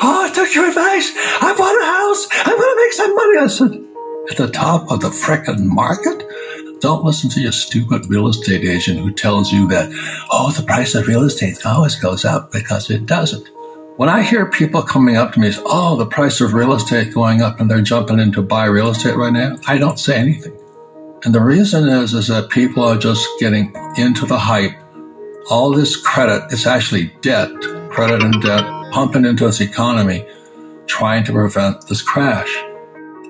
Oh, I took your advice. I bought a house. I'm going to make some money. I said, at the top of the frickin' market? Don't listen to your stupid real estate agent who tells you that, oh, the price of real estate always goes up because it doesn't. When I hear people coming up to me, say, oh, the price of real estate going up and they're jumping in to buy real estate right now, I don't say anything. And the reason is, is that people are just getting into the hype. All this credit is actually debt, credit and debt pumping into this economy, trying to prevent this crash.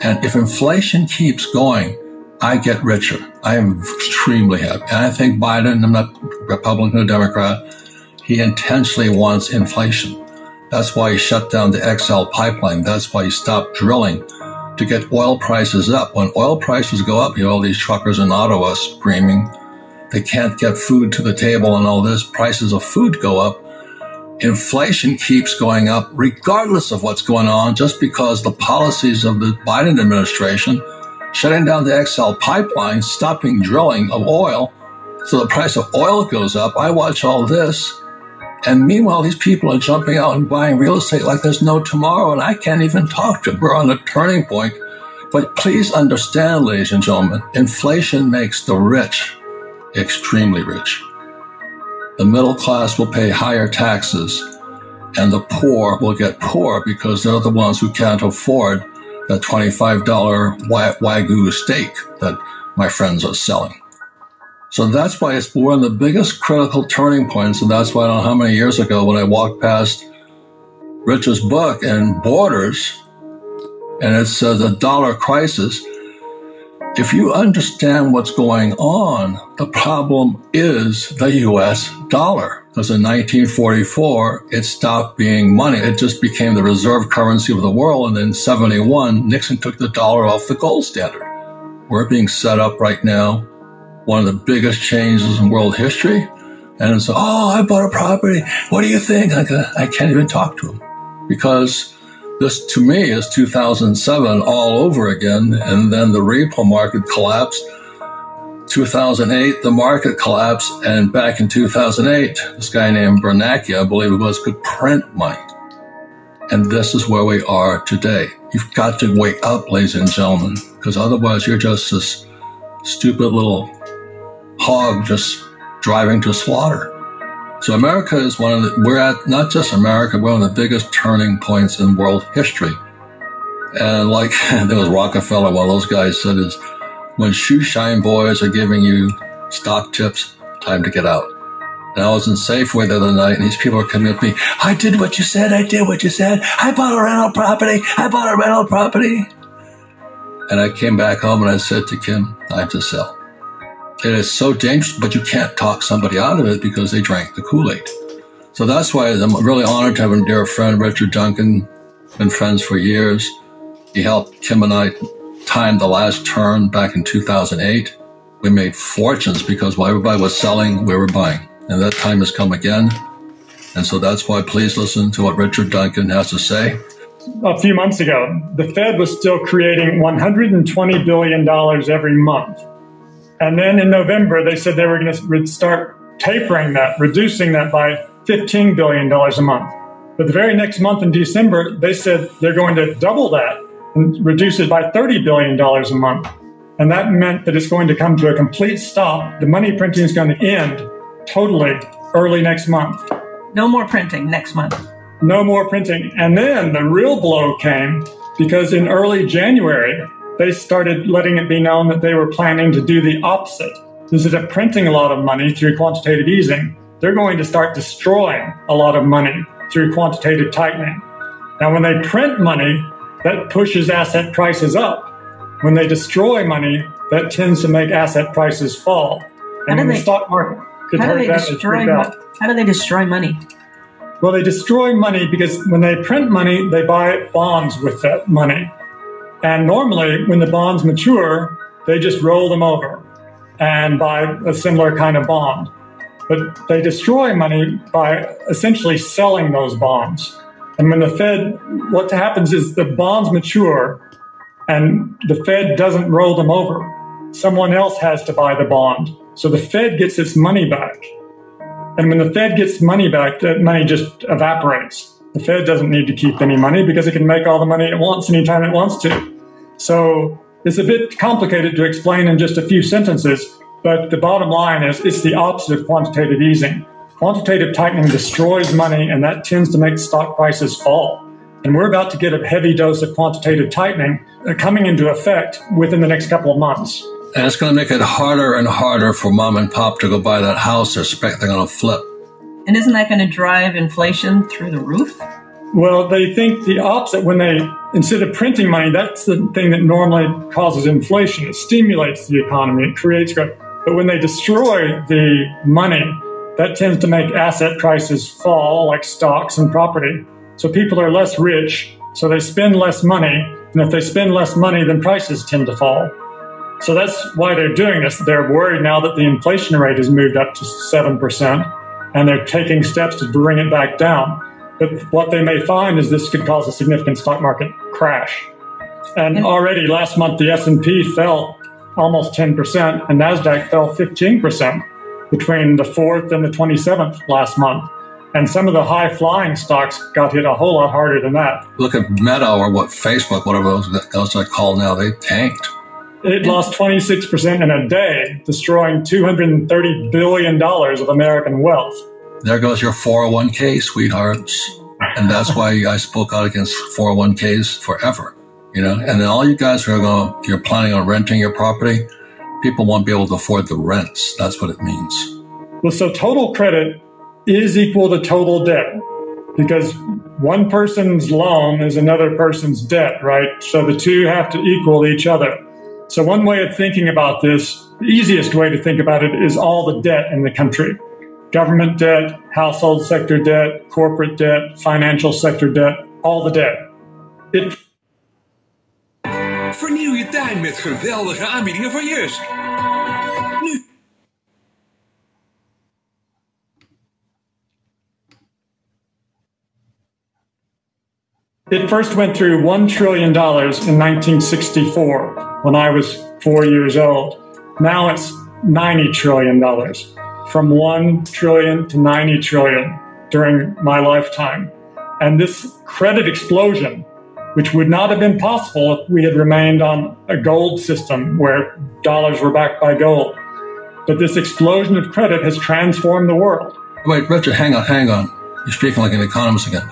And if inflation keeps going, I get richer. I am extremely happy. And I think Biden, I'm not Republican or Democrat, he intentionally wants inflation. That's why he shut down the XL pipeline. That's why he stopped drilling to get oil prices up. When oil prices go up, you know, all these truckers in Ottawa screaming they can't get food to the table and all this, prices of food go up. Inflation keeps going up regardless of what's going on, just because the policies of the Biden administration shutting down the XL pipeline, stopping drilling of oil, so the price of oil goes up. I watch all this. And meanwhile, these people are jumping out and buying real estate like there's no tomorrow, and I can't even talk to them. We're on a turning point. But please understand, ladies and gentlemen, inflation makes the rich extremely rich. The middle class will pay higher taxes, and the poor will get poor because they're the ones who can't afford that $25 Wagyu steak that my friends are selling. So that's why it's one of the biggest critical turning points. And that's why I don't know how many years ago when I walked past Rich's book and Borders, and it says a dollar crisis. If you understand what's going on, the problem is the US dollar. Because in 1944, it stopped being money. It just became the reserve currency of the world. And in 71, Nixon took the dollar off the gold standard. We're being set up right now one of the biggest changes in world history. And so, oh, I bought a property. What do you think? I, uh, I can't even talk to him because this to me is 2007 all over again. And then the repo market collapsed. 2008, the market collapsed. And back in 2008, this guy named Bernanke, I believe it was, could print money. And this is where we are today. You've got to wake up, ladies and gentlemen, because otherwise you're just this stupid little hog just driving to slaughter. So America is one of the, we're at not just America, we're one of the biggest turning points in world history. And like there was Rockefeller, one of those guys said is when shoe shine boys are giving you stock tips, time to get out. And I was in Safeway the other night, and these people are coming up to me. I did what you said. I did what you said. I bought a rental property. I bought a rental property. And I came back home and I said to Kim, I have to sell. It is so dangerous, but you can't talk somebody out of it because they drank the Kool-Aid. So that's why I'm really honored to have a dear friend, Richard Duncan, been friends for years. He helped Kim and I time the last turn back in 2008. We made fortunes because while everybody was selling, we were buying. And that time has come again. And so that's why please listen to what Richard Duncan has to say. A few months ago, the Fed was still creating $120 billion every month. And then in November, they said they were going to start tapering that, reducing that by $15 billion a month. But the very next month in December, they said they're going to double that and reduce it by $30 billion a month. And that meant that it's going to come to a complete stop. The money printing is going to end totally early next month. No more printing next month. No more printing. And then the real blow came because in early January, they started letting it be known that they were planning to do the opposite. Instead of printing a lot of money through quantitative easing, they're going to start destroying a lot of money through quantitative tightening. Now, when they print money, that pushes asset prices up. When they destroy money, that tends to make asset prices fall. And they, the stock market how do they destroy How do they destroy money? Well, they destroy money because when they print money, they buy bonds with that money. And normally, when the bonds mature, they just roll them over and buy a similar kind of bond. But they destroy money by essentially selling those bonds. And when the Fed, what happens is the bonds mature and the Fed doesn't roll them over. Someone else has to buy the bond. So the Fed gets its money back. And when the Fed gets money back, that money just evaporates. The Fed doesn't need to keep any money because it can make all the money it wants anytime it wants to. So it's a bit complicated to explain in just a few sentences, but the bottom line is it's the opposite of quantitative easing. Quantitative tightening destroys money, and that tends to make stock prices fall. And we're about to get a heavy dose of quantitative tightening uh, coming into effect within the next couple of months. And it's going to make it harder and harder for mom and pop to go buy that house they're expecting on a flip. And isn't that going to drive inflation through the roof? Well, they think the opposite. When they, instead of printing money, that's the thing that normally causes inflation. It stimulates the economy, it creates growth. But when they destroy the money, that tends to make asset prices fall, like stocks and property. So people are less rich, so they spend less money. And if they spend less money, then prices tend to fall. So that's why they're doing this. They're worried now that the inflation rate has moved up to 7%, and they're taking steps to bring it back down. But what they may find is this could cause a significant stock market crash. And already last month, the S&P fell almost 10%, and NASDAQ fell 15% between the 4th and the 27th last month. And some of the high flying stocks got hit a whole lot harder than that. Look at Meta or what Facebook, whatever those guys are called now, they tanked. It lost 26% in a day, destroying $230 billion of American wealth. There goes your 401k, sweethearts. And that's why I spoke out against 401ks forever. You know, and then all you guys are going, you're planning on renting your property, people won't be able to afford the rents. That's what it means. Well, so total credit is equal to total debt because one person's loan is another person's debt, right? So the two have to equal each other. So one way of thinking about this, the easiest way to think about it is all the debt in the country. Government debt, household sector debt, corporate debt, financial sector debt, all the debt. It Vernieuw je tuin met geweldige aanbiedingen van Joost. Nu It first went through $1 trillion in 1964 when I was four years old. Now it's $90 trillion, from 1 trillion to 90 trillion during my lifetime. And this credit explosion, which would not have been possible if we had remained on a gold system where dollars were backed by gold. But this explosion of credit has transformed the world. Wait, Richard, hang on, hang on. You're speaking like an economist again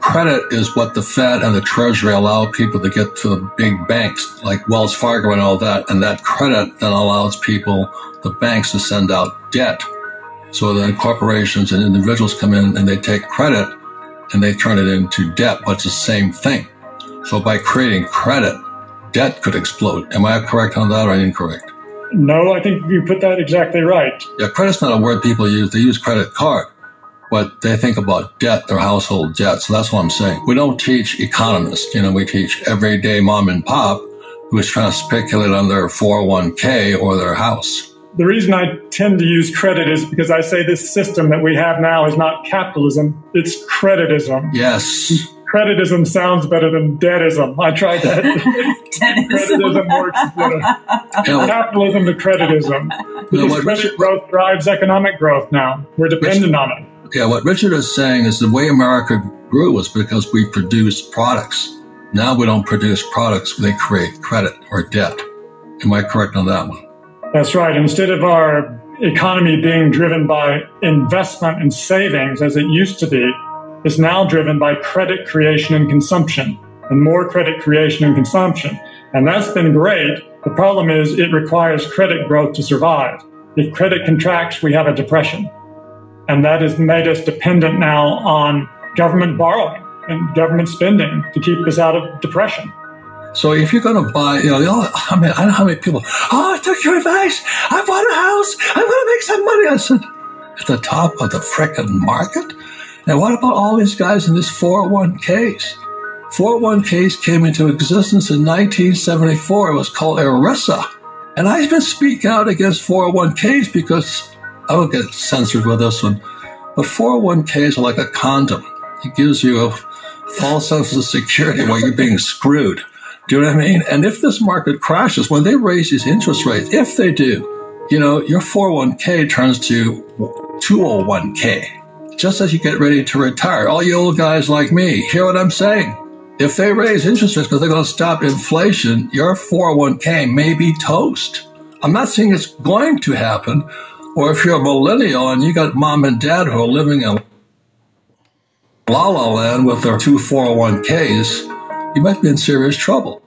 credit is what the Fed and the Treasury allow people to get to the big banks like Wells Fargo and all that. And that credit then allows people, the banks, to send out debt. So then corporations and individuals come in and they take credit and they turn it into debt, but it's the same thing. So by creating credit, debt could explode. Am I correct on that or incorrect? No, I think you put that exactly right. Yeah, credit's not a word people use. They use credit card but they think about debt, their household debt. So that's what I'm saying. We don't teach economists. You know, we teach everyday mom and pop who is trying to speculate on their 401k or their house. The reason I tend to use credit is because I say this system that we have now is not capitalism, it's creditism. Yes. Creditism sounds better than debtism. I tried that. creditism works better. Know, Capitalism to creditism. Know, credit growth drives economic growth now. We're dependent on it. Yeah, what Richard is saying is the way America grew was because we produced products. Now we don't produce products, they create credit or debt. Am I correct on that one? That's right. Instead of our economy being driven by investment and savings as it used to be, it's now driven by credit creation and consumption and more credit creation and consumption. And that's been great. The problem is it requires credit growth to survive. If credit contracts, we have a depression. And that has made us dependent now on government borrowing and government spending to keep us out of depression. So if you're going to buy, you know, I mean, I know how many people, oh, I took your advice. I bought a house. I'm going to make some money. I said, at the top of the frickin' market? And what about all these guys in this 401ks? 401ks came into existence in 1974. It was called ERISA. And I've been speaking out against 401ks because I will get censored with this one. But 401ks are like a condom. It gives you a false sense of security while you're being screwed. Do you know what I mean? And if this market crashes, when they raise these interest rates, if they do, you know, your 401k turns to 201k. just as you get ready to retire. All you old guys like me, hear what I'm saying? If they raise interest rates because they're going to stop inflation, your 401k may be toast. I'm not saying it's going to happen. Or if you're a millennial and you got mom and dad who are living in la la land with their two 401ks, you might be in serious trouble.